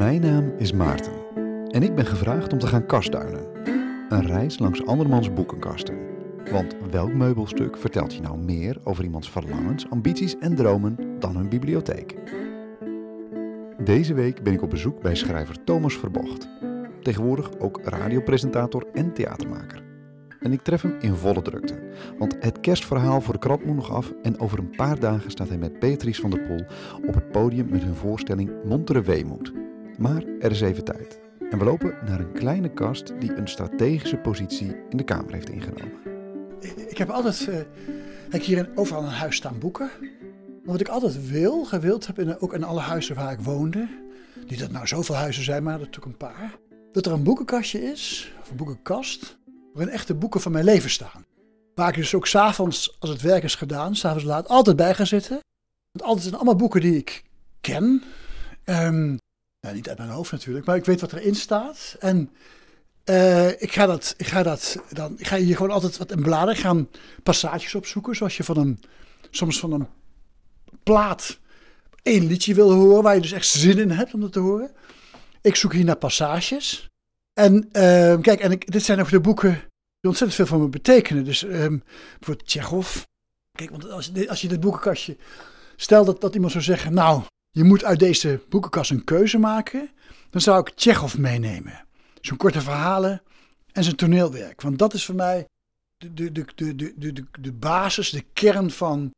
Mijn naam is Maarten en ik ben gevraagd om te gaan kastduinen. Een reis langs andermans boekenkasten. Want welk meubelstuk vertelt je nou meer over iemands verlangens, ambities en dromen dan hun bibliotheek? Deze week ben ik op bezoek bij schrijver Thomas Verbocht. Tegenwoordig ook radiopresentator en theatermaker. En ik tref hem in volle drukte. Want het kerstverhaal voor de krant moet nog af en over een paar dagen staat hij met Beatrice van der Poel op het podium met hun voorstelling Montere Weemoed. Maar er is even tijd. En we lopen naar een kleine kast die een strategische positie in de kamer heeft ingenomen. Ik heb altijd, uh, ik hier in, overal een huis staan boeken. Maar wat ik altijd wil, gewild heb, in, ook in alle huizen waar ik woonde. Niet dat nou zoveel huizen zijn, maar natuurlijk een paar. Dat er een boekenkastje is, of een boekenkast, waarin echte boeken van mijn leven staan. Waar ik dus ook s'avonds, als het werk is gedaan, s'avonds laat, altijd bij ga zitten. Want altijd zijn allemaal boeken die ik ken. Um, nou, niet uit mijn hoofd natuurlijk, maar ik weet wat erin staat. En uh, ik, ga dat, ik, ga dat dan, ga hier gewoon altijd wat in bladeren. Ik ga passages opzoeken, zoals je van een, soms van een plaat één liedje wil horen, waar je dus echt zin in hebt om dat te horen. Ik zoek hier naar passages. En uh, kijk, en ik, dit zijn ook de boeken die ontzettend veel voor me betekenen. Dus um, bijvoorbeeld Tsjechov. Kijk, want als, als je dit boekenkastje... Stel dat, dat iemand zou zeggen, nou, je moet uit deze boekenkast een keuze maken. Dan zou ik Tsjechov meenemen. Zijn korte verhalen en zijn toneelwerk. Want dat is voor mij de, de, de, de, de, de, basis, de kern van,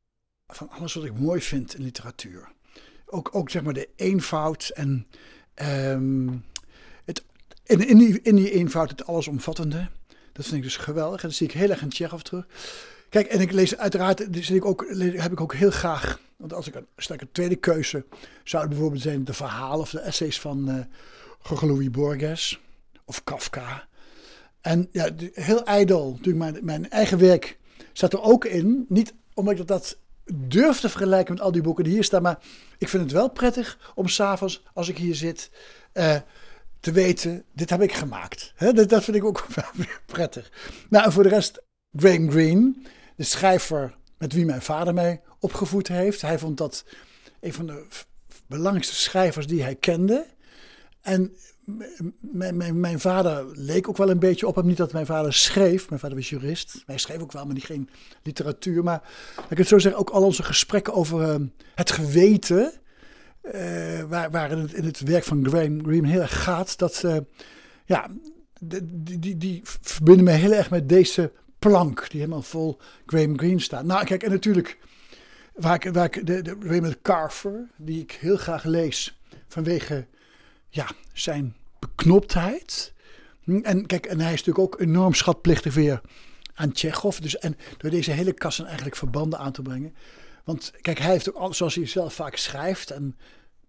van alles wat ik mooi vind in literatuur. Ook, ook zeg maar de eenvoud en um, het, in, in, die, in die eenvoud het allesomvattende. Dat vind ik dus geweldig. En dat zie ik heel erg in Tsjechov terug. Kijk, en ik lees uiteraard, dus ik ook, heb ik ook heel graag, want als ik een, stel een tweede keuze, zou het bijvoorbeeld zijn de verhalen of de essays van uh, Borges of Kafka. En ja, heel ijdel, natuurlijk mijn, mijn eigen werk staat er ook in. Niet omdat ik dat durf te vergelijken met al die boeken die hier staan, maar ik vind het wel prettig om s'avonds, als ik hier zit, uh, te weten, dit heb ik gemaakt. Dat, dat, vind ik ook prettig. Nou, en voor de rest, Graham Greene, de schrijver met wie mijn vader mij opgevoed heeft. Hij vond dat een van de belangrijkste schrijvers die hij kende. En mijn, vader leek ook wel een beetje op hem. Niet dat mijn vader schreef. Mijn vader was jurist. Hij schreef ook wel, maar niet geen literatuur. Maar ik het zo zeggen, ook al onze gesprekken over uh, het geweten. Uh, waar, waar in, het, in, het, werk van Graham Greene heel erg gaat. Dat, uh, ja, die, die, die verbinden mij heel erg met deze plank die helemaal vol Graham Greene staat. Nou, kijk, en natuurlijk waar ik, de, de Raymond Carver, die ik heel graag lees vanwege ja, zijn beknoptheid. En kijk, en hij is natuurlijk ook enorm schatplichtig weer aan Tsjechov. Dus, en door deze hele kassen eigenlijk verbanden aan te brengen. Want kijk, hij heeft ook zoals hij zelf vaak schrijft en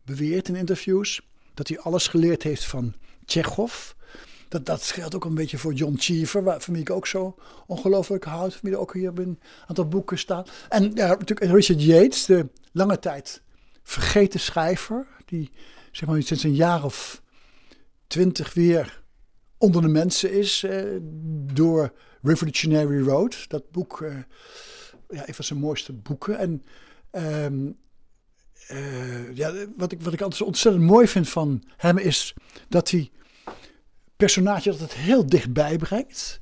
beweert in interviews, dat hij alles geleerd heeft van Tsjechov. Dat, dat geldt ook een beetje voor John Cheever, waar, van wie ik ook zo ongelooflijk houd. Van wie er ook hier een aantal boeken staan. En ja, natuurlijk Richard Yates, de lange tijd vergeten schrijver. Die zeg maar sinds een jaar of twintig weer onder de mensen is. Eh, door Revolutionary Road. Dat boek, eh, ja, een van zijn mooiste boeken. En um, uh, ja, wat, ik, wat ik altijd zo ontzettend mooi vind van hem is dat hij personage dat het heel dichtbij brengt.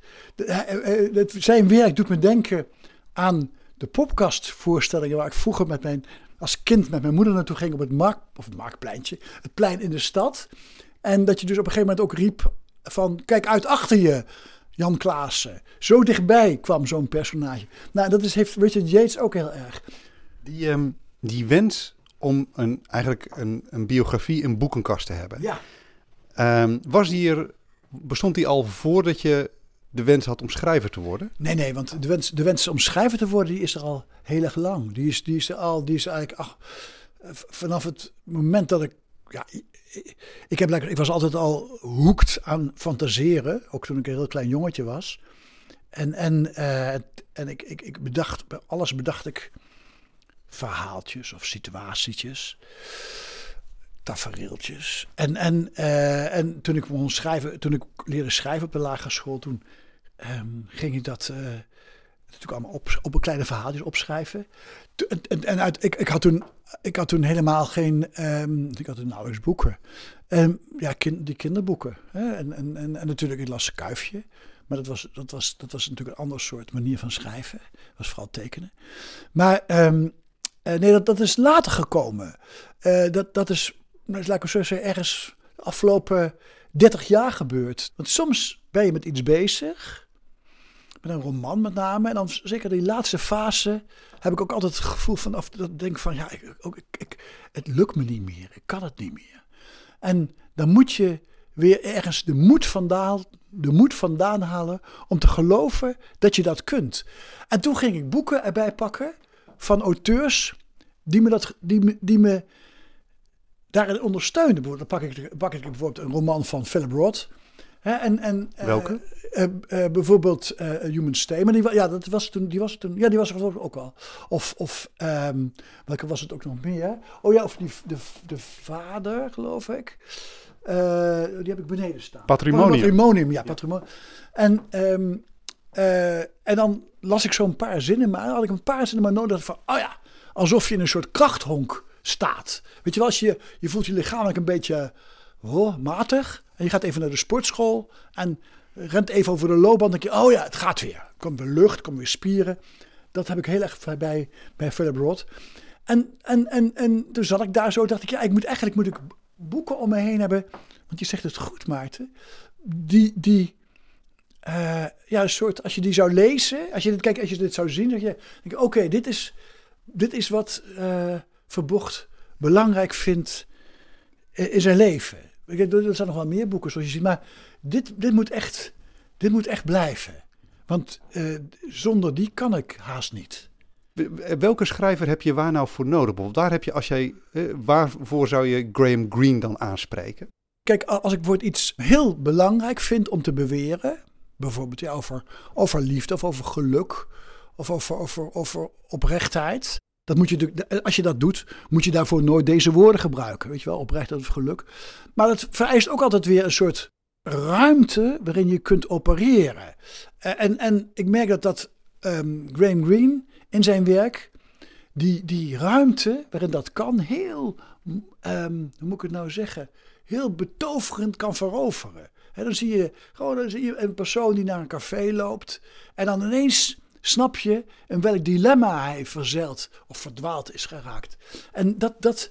Zijn werk doet me denken aan de popkastvoorstellingen waar ik vroeger met mijn, als kind met mijn moeder naartoe ging op het markt, of het marktpleintje, het plein in de stad. En dat je dus op een gegeven moment ook riep van kijk uit achter je, Jan Klaassen. Zo dichtbij kwam zo'n personage. Nou, dat is, heeft Richard Yates ook heel erg. Die, um, die wens om een, eigenlijk een, een biografie, een boekenkast te hebben. Ja. Um, was hier bestond die al voordat je de wens had om schrijver te worden? Nee, nee, want de wens, de wens om schrijver te worden, die is er al heel erg lang. Die is, die is er al, die is eigenlijk, ach, vanaf het moment dat ik, ja, ik, heb lekker, ik was altijd al hoekt aan fantaseren, ook toen ik een heel klein jongetje was. En, en, uh, en ik, ik, ik bedacht, bij alles bedacht ik verhaaltjes of situatietjes tafereeltjes. En, en, uh, en toen ik begon schrijven, toen ik leerde schrijven op de lagere school, toen um, ging ik dat uh, natuurlijk allemaal op, op een kleine verhaaltjes opschrijven. En, en, uit, ik, ik, had toen, ik had toen helemaal geen, um, ik had toen nauwelijks boeken. Um, ja, kind, die kinderboeken. Hè? En, en, en, en, natuurlijk, ik las Kuifje. Maar dat was, dat, was, dat was natuurlijk een ander soort manier van schrijven. Dat was vooral tekenen. Maar uh, nee, dat, dat is later gekomen. Dat, dat is, laat ik zo ergens de afgelopen 30 jaar gebeurd. Want soms ben je met iets bezig met een roman met name. En dan zeker die laatste fase heb ik ook altijd het gevoel van, of dat denk van, ja, ik, ik, het lukt me niet meer. Ik kan het niet meer. En dan moet je weer ergens de moed vandaan, de moed vandaan halen om te geloven dat je dat kunt. En toen ging ik boeken erbij pakken van auteurs die me, dat, die, die me daarin ondersteunden. Dan pak ik, pak ik bijvoorbeeld een roman van Philip Roth. Hè, en, en, Welke? Uh, uh, bijvoorbeeld Human Stay. Maar die, ja, dat was toen, die was toen. Ja, die was er ook al. Of, of um, welke was het ook nog meer? Oh ja, of die, de, de vader, geloof ik. die heb ik beneden staan. Patrimonium. Patrimonium, ja, patrimonium. En, um, en dan las ik zo'n paar zinnen, maar had ik een paar zinnen maar nodig van, oh ja, alsof je in een soort krachthonk staat. Weet je wel, als je, je voelt je lichamelijk een beetje matig. En je gaat even naar de sportschool en rent even over de loopband. Dan denk je, oh ja, het gaat weer. Komt weer lucht, komt weer spieren. Dat heb ik heel erg bij, bij Philip Roth. En, en, en, en toen zat ik daar zo, dacht ik, ja, ik moet eigenlijk moet ik boeken om me heen hebben. Want je zegt het goed, Maarten. Die, die uh, ja, een soort, als je die zou lezen, als je dit, kijk, als je dit zou zien, je, denk je, oké, dit, is, dit is wat uh, Verbocht belangrijk vindt in zijn leven. Er zijn nog wel meer boeken zoals je ziet, maar dit, dit, moet, echt, dit moet echt blijven. Want uh, zonder die kan ik haast niet. Welke schrijver heb je waar nou voor nodig? Bijvoorbeeld, daar heb je, als jij, uh, waarvoor zou je Graham Greene dan aanspreken? Kijk, als ik bijvoorbeeld iets heel belangrijk vind om te beweren, bijvoorbeeld ja, over, over liefde of over geluk of over, over, over oprechtheid, dat moet je, als je dat doet, moet je daarvoor nooit deze woorden gebruiken. Weet je wel, oprecht of geluk. Maar het vereist ook altijd weer een soort ruimte waarin je kunt opereren. Eh, en, en ik merk dat dat um, Graham Greene in zijn werk, die, die ruimte waarin dat kan, heel, um, hoe moet ik het nou zeggen, heel betoverend kan veroveren. He, dan zie je gewoon dan zie je een persoon die naar een café loopt en dan ineens snap je in welk dilemma hij verzeild of verdwaald is geraakt. En, dat, dat,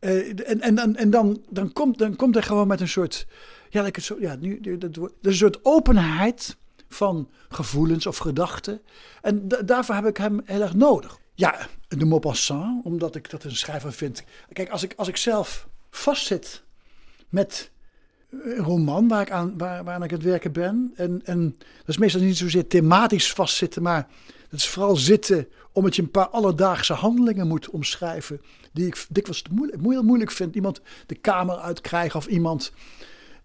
uh, en, en, en dan, dan, komt, dan komt hij gewoon met een soort, ja, zo, ja nu, dat, een soort openheid van gevoelens of gedachten. En daarvoor heb ik hem heel erg nodig. Ja, de Maupassant, omdat ik dat een schrijver vind. Kijk, als ik, als ik zelf vastzit met roman waar ik aan, waar, waar ik het werken ben. En, en dat is meestal niet zozeer thematisch vastzitten, maar dat is vooral zitten omdat je een paar alledaagse handelingen moet omschrijven. Die ik dikwijls moeilijk, moeilijk vind. Iemand de kamer uitkrijgen of iemand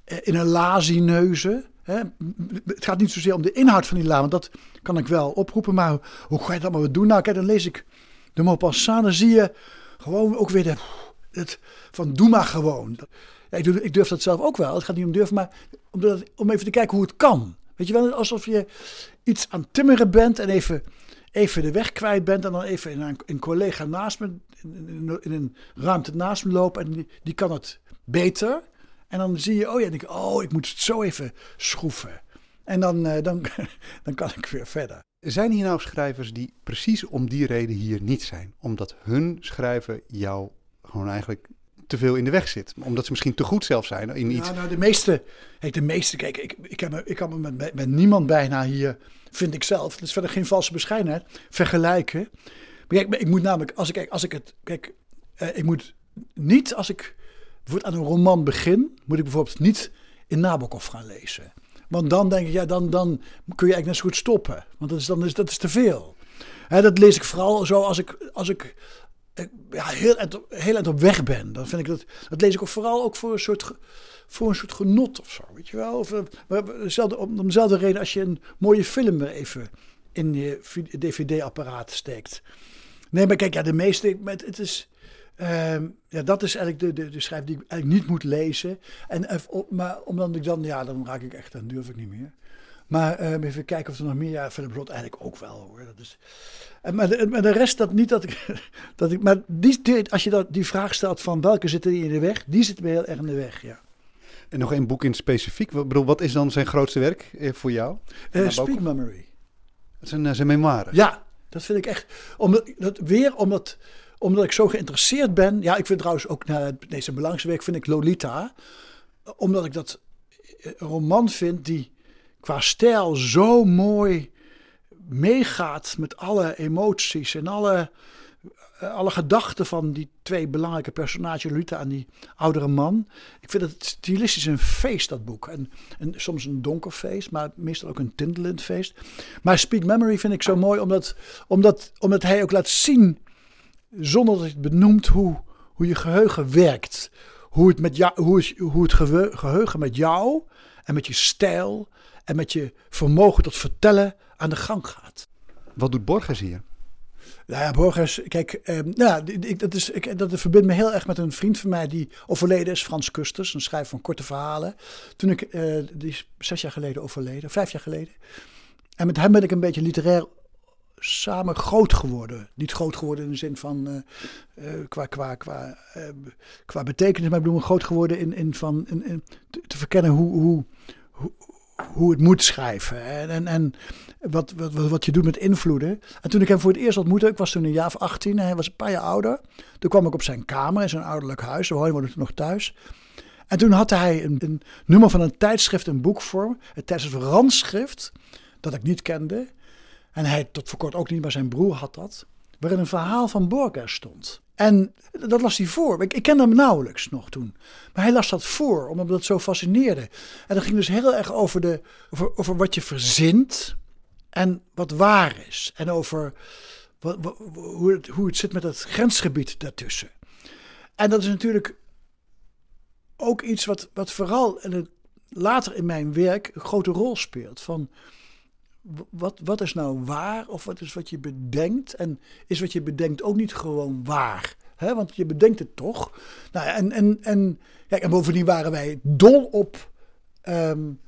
eh, in een la zien neuzen. Het gaat niet zozeer om de inhoud van die la, want dat kan ik wel oproepen. Maar hoe ga je dat maar doen? Nou, kijk, dan lees ik de Maupassant. Dan zie je gewoon ook weer de, het, van doe maar gewoon. Ik, durf, dat zelf ook wel. Het gaat niet om durven, maar om, om even te kijken hoe het kan. Weet je wel, alsof je iets aan timmeren bent en even, even de weg kwijt bent. En dan even een, een collega naast me, in, in, een ruimte naast me lopen. En die, kan het beter. En dan zie je, oh ja, denk ik, oh, ik moet het zo even schroeven. En dan, uh, dan, dan kan ik weer verder. Zijn hier nou schrijvers die precies om die reden hier niet zijn? Omdat hun schrijven jou gewoon eigenlijk te veel in de weg zit. Omdat ze misschien te goed zelf zijn in iets. Ja, nou, de meeste, kijk, de meeste, kijk, ik, ik, heb, ik kan me met, met niemand bijna hier, vind ik zelf, dat is verder geen valse bescheidenheid, vergelijken. Maar kijk, ik moet namelijk, als ik, kijk, als ik het, kijk, eh, ik moet niet, als ik bijvoorbeeld aan een roman begin, moet ik bijvoorbeeld niet in Nabokov gaan lezen. Want dan denk ik, ja, dan, dan kun je eigenlijk net zo goed stoppen. Want dat is, dan is, dat is te veel. Hè, dat lees ik vooral zo als ik, als ik ja, heel, heel eind op weg ben. Dan vind ik dat, dat lees ik ook vooral ook voor een soort, voor een soort genot of zo. Weet je wel? Of, eh, dezelfde, om dezelfde reden als je een mooie film weer even in je dvd-apparaat steekt. Nee, maar kijk, ja, de meeste, het is, uh, ja, dat is eigenlijk de, de, schrijf die ik eigenlijk niet moet lezen. En, maar omdat ik dan, ja, dan raak ik echt, dan durf ik niet meer. Maar eh, even kijken of er nog meer... Ja, Philip Roth eigenlijk ook wel hoor. Dat is, en, maar, de, maar de rest dat niet dat ik... Dat ik maar die, als je dat, die vraag stelt van welke zitten die in de weg... Die zitten me heel erg in de weg, ja. En nog één boek in specifiek. Wat, bedoel, wat is dan zijn grootste werk eh, voor jou? Uh, Speak Memory. Dat zijn zijn memoires. Ja, dat vind ik echt. Omdat, dat, weer omdat, omdat ik zo geïnteresseerd ben. Ja, ik vind trouwens ook na deze belangrijkste werk vind ik Lolita. Omdat ik dat een roman vind die qua stijl zo mooi meegaat met alle emoties en alle, eh, alle gedachten van die twee belangrijke personages, Lolita en die oudere man. Ik vind het stilistisch een feest, dat boek. En, en soms een donker feest, maar meestal ook een tintelend feest. Maar Speak Memory vind ik zo mooi, omdat, omdat, omdat hij ook laat zien, zonder dat hij het benoemt, hoe, hoe je geheugen werkt. Hoe het, met jou, hoe hoe het geheugen met jou en met je stijl en met je vermogen tot vertellen aan de gang gaat. Wat doet Borges hier? Nou ja, Borges, kijk, eh, nou, ik, dat, is, ik, dat verbindt me heel erg met een vriend van mij die overleden is, Frans Kusters, een schrijver van korte verhalen. Toen ik, eh, die is zes jaar geleden overleden, vijf jaar geleden. En met hem ben ik een beetje literair samen groot geworden. Niet groot geworden in de zin van uh, qua, qua, qua, uh, qua betekenis, maar ik bedoel groot geworden in, in van in, in, te, verkennen hoe, hoe, hoe, hoe het moet schrijven. En, en, wat, wat, wat je doet met invloeden. En toen ik hem voor het eerst ontmoette, ik was toen een jaar of 18, hij was een paar jaar ouder. Toen kwam ik op zijn kamer in zijn ouderlijk huis. We woonden toen nog thuis. En toen had hij een, een, nummer van een tijdschrift, een boek voor, het tijdschrift Randschrift, dat ik niet kende. En hij tot voor kort ook niet, maar zijn broer had dat. Waarin een verhaal van Borges stond. En dat las hij voor. Ik, ik kende hem nauwelijks nog toen. Maar hij las dat voor, omdat dat zo fascineerde. En dat ging dus heel erg over, de, over, over wat je verzint en wat waar is. En over hoe, het, hoe het zit met het grensgebied daartussen. En dat is natuurlijk ook iets wat, wat vooral in het, later in mijn werk een grote rol speelt. Van wat, wat is nou waar of wat is wat je bedenkt? En is wat je bedenkt ook niet gewoon waar? Hè? Want je bedenkt het toch. Nou, en, en, en, kijk, en bovendien waren wij dol op. Um,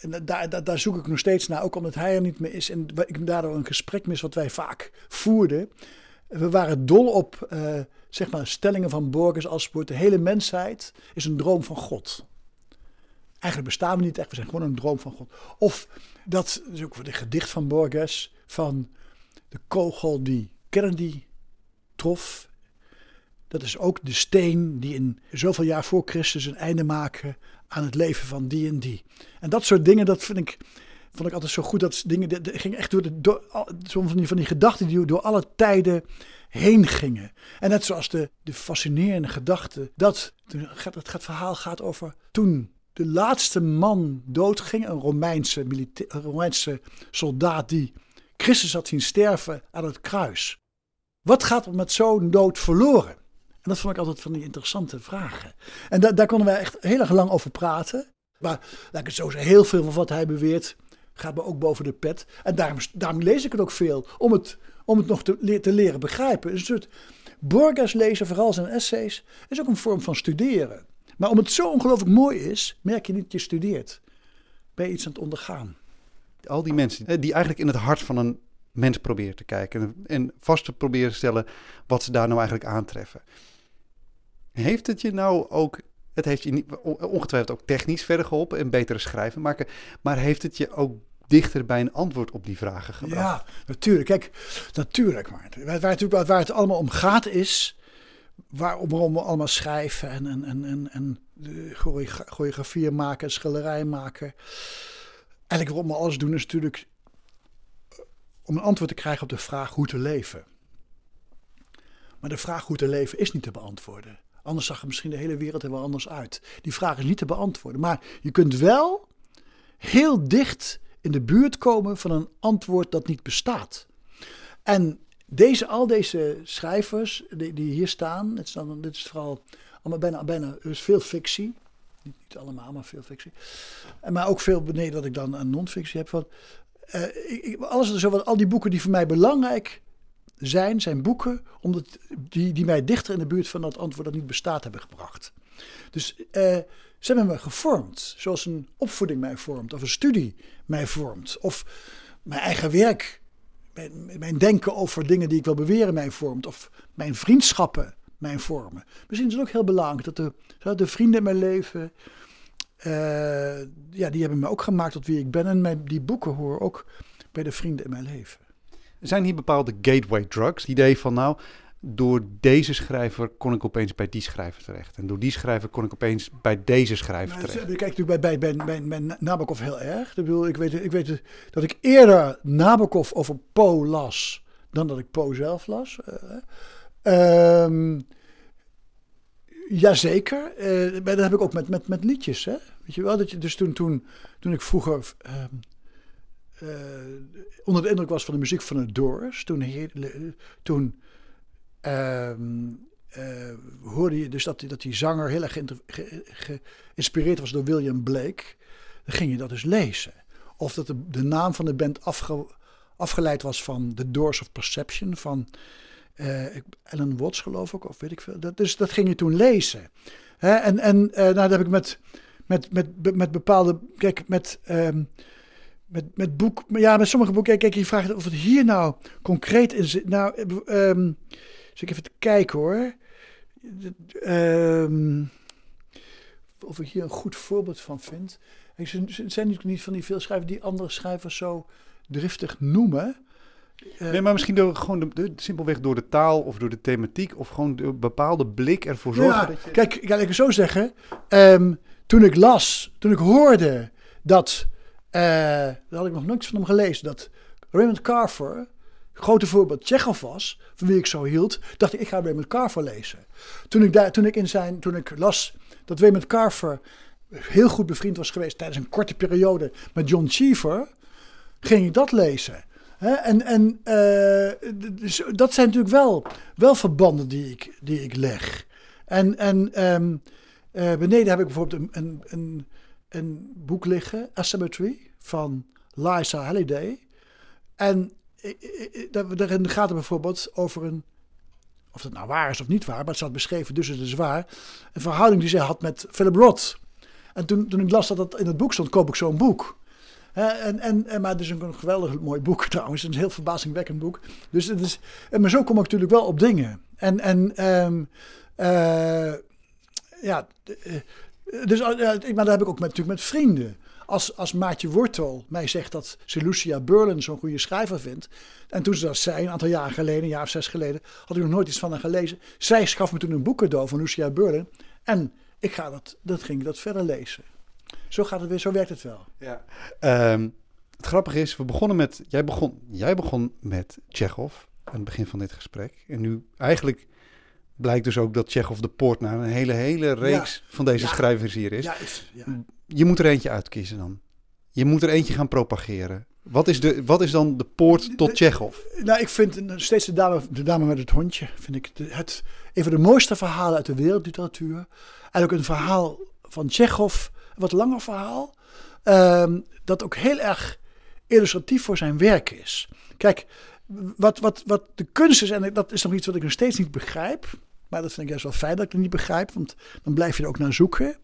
en daar, daar, zoek ik nog steeds naar, ook omdat hij er niet meer is. En ik daardoor een gesprek mis wat wij vaak voerden. We waren dol op uh, zeg maar stellingen van Borges als de hele mensheid is een droom van God. Eigenlijk bestaan we niet echt, we zijn gewoon een droom van God. Of dat is ook een gedicht van Borges, van de kogel die Kennedy trof. Dat is ook de steen die in zoveel jaar voor Christus een einde maken aan het leven van die en die. En dat soort dingen, dat vind ik, vond ik altijd zo goed. Dat dingen, dat ging echt door, de, door soms van die, van die gedachten die door alle tijden heen gingen. En net zoals de, de fascinerende gedachte dat het, het verhaal gaat over toen de laatste man doodging, een Romeinse, Romeinse soldaat die Christus had zien sterven aan het kruis. Wat gaat er met zo'n dood verloren? En dat vond ik altijd van die interessante vragen. En da daar konden wij echt heel erg lang over praten. Maar laat ik het heel veel van wat hij beweert gaat me ook boven de pet. En daarom, lees ik het ook veel, om het, om het nog te, leren begrijpen. Een soort Borges lezen, vooral zijn essays, is ook een vorm van studeren. Maar omdat het zo ongelooflijk mooi is, merk je niet dat je studeert. Ben je iets aan het ondergaan. Al die mensen die eigenlijk in het hart van een mens proberen te kijken en vast te proberen te stellen wat ze daar nou eigenlijk aantreffen. Heeft het je nou ook, het heeft je niet, ongetwijfeld ook technisch verder geholpen en betere schrijven maken, maar heeft het je ook dichter bij een antwoord op die vragen gebracht? Ja, natuurlijk. Kijk, natuurlijk. Maar waar, waar, waar het allemaal om gaat is waarom we allemaal schrijven en, en, en, en, en choreografieën maken, schilderij maken. Eigenlijk waarom we alles doen is natuurlijk eh, om een antwoord te krijgen op de vraag hoe te leven. Maar de vraag hoe te leven is niet te beantwoorden. Anders zag er misschien de hele wereld er wel anders uit. Die vraag is niet te beantwoorden. Maar je kunt wel heel dicht in de buurt komen van een antwoord dat niet bestaat. En deze, al deze schrijvers die, die hier staan, dit is, dan, dit is vooral allemaal bijna, bijna is veel fictie. Niet, allemaal, maar veel fictie. En, maar ook veel beneden dat ik dan een non-fictie heb. Van, uh, ik, alles, zo, al die boeken die voor mij belangrijk zijn, zijn boeken omdat die, die mij dichter in de buurt van dat antwoord dat niet bestaat hebben gebracht. Dus uh, ze hebben me gevormd, zoals een opvoeding mij vormt, of een studie mij vormt, of mijn eigen werk, mijn, mijn denken over dingen die ik wil beweren mij vormt, of mijn vriendschappen mij vormen. Misschien is het ook heel belangrijk dat de, de vrienden in mijn leven, uh, ja, die hebben me ook gemaakt tot wie ik ben. En mijn, die boeken horen ook bij de vrienden in mijn leven. Zijn hier bepaalde gateway drugs? Het idee van nou, door deze schrijver kon ik opeens bij die schrijver terecht. En door die schrijver kon ik opeens bij deze schrijver nou, terecht. Kijk natuurlijk bij, bij, bij, bij, Nabokov heel erg. Ik, bedoel, ik, weet, ik weet dat ik eerder Nabokov over Poe las dan dat ik Poe zelf las. Uh, um, jazeker. Uh, dat heb ik ook met, met, met liedjes. Hè? Weet je wel? Dat je, dus toen, toen, toen ik vroeger... Um, uh, onder de indruk was van de muziek van de Doors. Toen, toen Ehm, eh, hoorde je dus dat, dat die zanger heel erg geïnspireerd was door William Blake. Dan ging je dat dus lezen. Of dat de, naam van de band afgeleid was van The Doors of Perception van uh, Watts geloof ik, of weet ik veel. Dat, dus dat ging je toen lezen. Hè? En, en uh, nou, dat heb ik met, met, met, met bepaalde, kijk, met... Um, met, met boek, ja, met sommige boeken, kijk, je vraagt of het hier nou concreet zit. Nou, dus ik even te kijken hoor. Ehm, of ik hier een goed voorbeeld van vind. Er zijn natuurlijk niet van die veel schrijvers die andere schrijvers zo driftig noemen. Uh, nee, maar misschien door, gewoon de, simpelweg door de taal of door de thematiek of gewoon een bepaalde blik ervoor zorgen. Ja, dat je... Kijk, ik ga het zo zeggen. Ehm, toen ik las, toen ik hoorde dat, uh, daar had ik nog niks van hem gelezen, dat Raymond Carver grote voorbeeld Tsjechov was, van wie ik zo hield, dacht ik, ik ga Raymond Carver lezen. Toen ik, daar, toen ik, in zijn, toen ik las dat Raymond Carver heel goed bevriend was geweest tijdens een korte periode met John Cheever, ging ik dat lezen. en en uh, dus dat zijn natuurlijk wel, wel verbanden die ik, die ik leg. En, en um, uh, beneden heb ik bijvoorbeeld een, een, een, een boek liggen, Asymmetry, van Liza Halliday. En daarin gaat het bijvoorbeeld over een, of het nou waar is of niet waar, maar het staat beschreven, dus het is waar, een verhouding die zij had met Philip Roth. En toen, toen ik las dat dat in het boek stond, koop ik zo'n boek. en, en, en, maar het is een, geweldig mooi boek trouwens, een heel verbazingwekkend boek. Dus het is, maar zo kom ik natuurlijk wel op dingen. En, en uh, ja, eh, dus, maar dat heb ik ook met, natuurlijk met vrienden als, als Maatje Wortel mij zegt dat ze Lucia Berlin zo'n goede schrijver vindt. En toen ze dat zei, een aantal jaar geleden, een jaar of zes geleden, had ik nog nooit iets van haar gelezen. Zij schaf me toen een boek cadeau van Lucia Berlin. En ik ga dat, dat ging dat verder lezen. Zo gaat het weer, zo werkt het wel. Ja. Um, het grappige is, we begonnen met, jij begon, jij begon met Tsjechov aan het begin van dit gesprek. En nu eigenlijk blijkt dus ook dat Tsjechov de poort naar een hele, hele reeks van deze schrijvers hier is. Ja, is ja je moet er eentje uitkiezen dan. Je moet er eentje gaan propageren. Wat is, de, wat is dan de poort tot Tsjechov? Nou, ik vind steeds de dame, de dame met het hondje, vind ik het, een van de mooiste verhalen uit de wereldliteratuur. En ook een verhaal van Tsjechov, een wat langer verhaal, um, dat ook heel erg illustratief voor zijn werk is. Kijk, wat, wat, wat de kunst is, en dat is nog iets wat ik nog steeds niet begrijp, maar dat vind ik juist wel fijn dat ik het niet begrijp, want dan blijf je er ook naar zoeken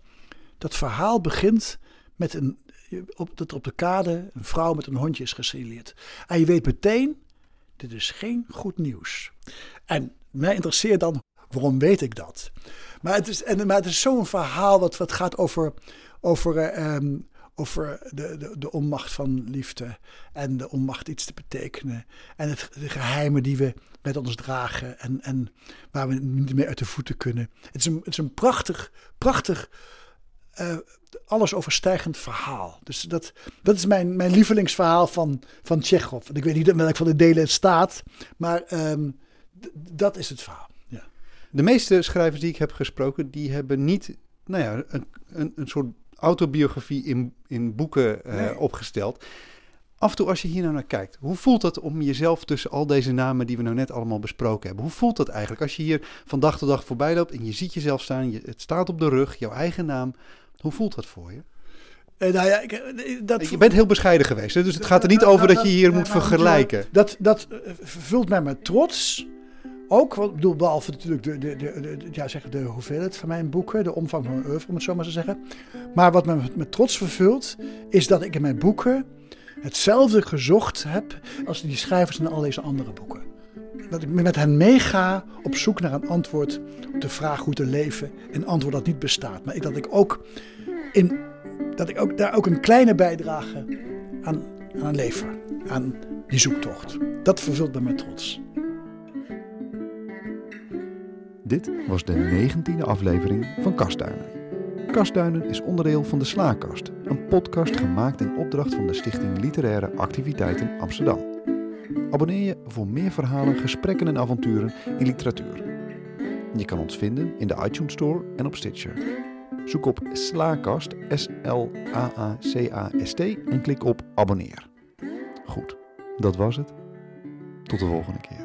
dat verhaal begint met een, op, dat op de kade een vrouw met een hondje is gesignaleerd. En je weet meteen, dit is geen goed nieuws. En mij interesseert dan, waarom weet ik dat? Maar het is, en, het is zo'n verhaal wat, wat gaat over, over, uh, over de, de, de onmacht van liefde en de onmacht iets te betekenen. En het, de geheimen die we met ons dragen en, en waar we niet meer uit de voeten kunnen. Het is een, het is een prachtig, prachtig uh, alles overstijgend verhaal. Dus dat, dat is mijn, mijn lievelingsverhaal van, van Tsjechov. Ik weet niet in welk van de delen het staat, maar ehm, dat is het verhaal. Ja. De meeste schrijvers die ik heb gesproken, die hebben niet nou ja, een, een, een soort autobiografie in, in boeken uh, opgesteld. Af en toe als je hier nou naar kijkt, hoe voelt dat om jezelf tussen al deze namen die we nou net allemaal besproken hebben? Hoe voelt dat eigenlijk als je hier van dag tot dag voorbij loopt en je ziet jezelf staan, je, het staat op de rug, jouw eigen naam. Hoe voelt dat voor je? Uh, nou ja, ik, eh, dat je bent heel bescheiden geweest, hè? dus het gaat er niet over dat je hier moet vergelijken. Dat, dat vult mij met trots, Ook, want, bedoel, behalve natuurlijk de, de, de, de, ja, zeg, de hoeveelheid van mijn boeken, de omvang van mijn oeuvre, om het zo maar te zeggen. Maar wat me met trots vervult, is dat ik in mijn boeken hetzelfde gezocht heb als die schrijvers in al deze andere boeken. Dat ik met hen meega op zoek naar een antwoord op de vraag hoe te leven. Een antwoord dat niet bestaat. Maar dat ik ook, in, dat ik ook daar ook een kleine bijdrage aan, aan lever. Aan die zoektocht. Dat vervult me met trots. Dit was de negentiende aflevering van Kastduinen. Kastduinen is onderdeel van de Slaakast, een podcast gemaakt in opdracht van de Stichting Literaire Activiteiten Amsterdam. Abonneer je voor meer verhalen, gesprekken en avonturen in literatuur. Je kan ons vinden in de iTunes Store en op Stitcher. Zoek op Slaakast, S-L-A-A-C-A-S-T en klik op abonneer. Goed, dat was het. Tot de volgende keer.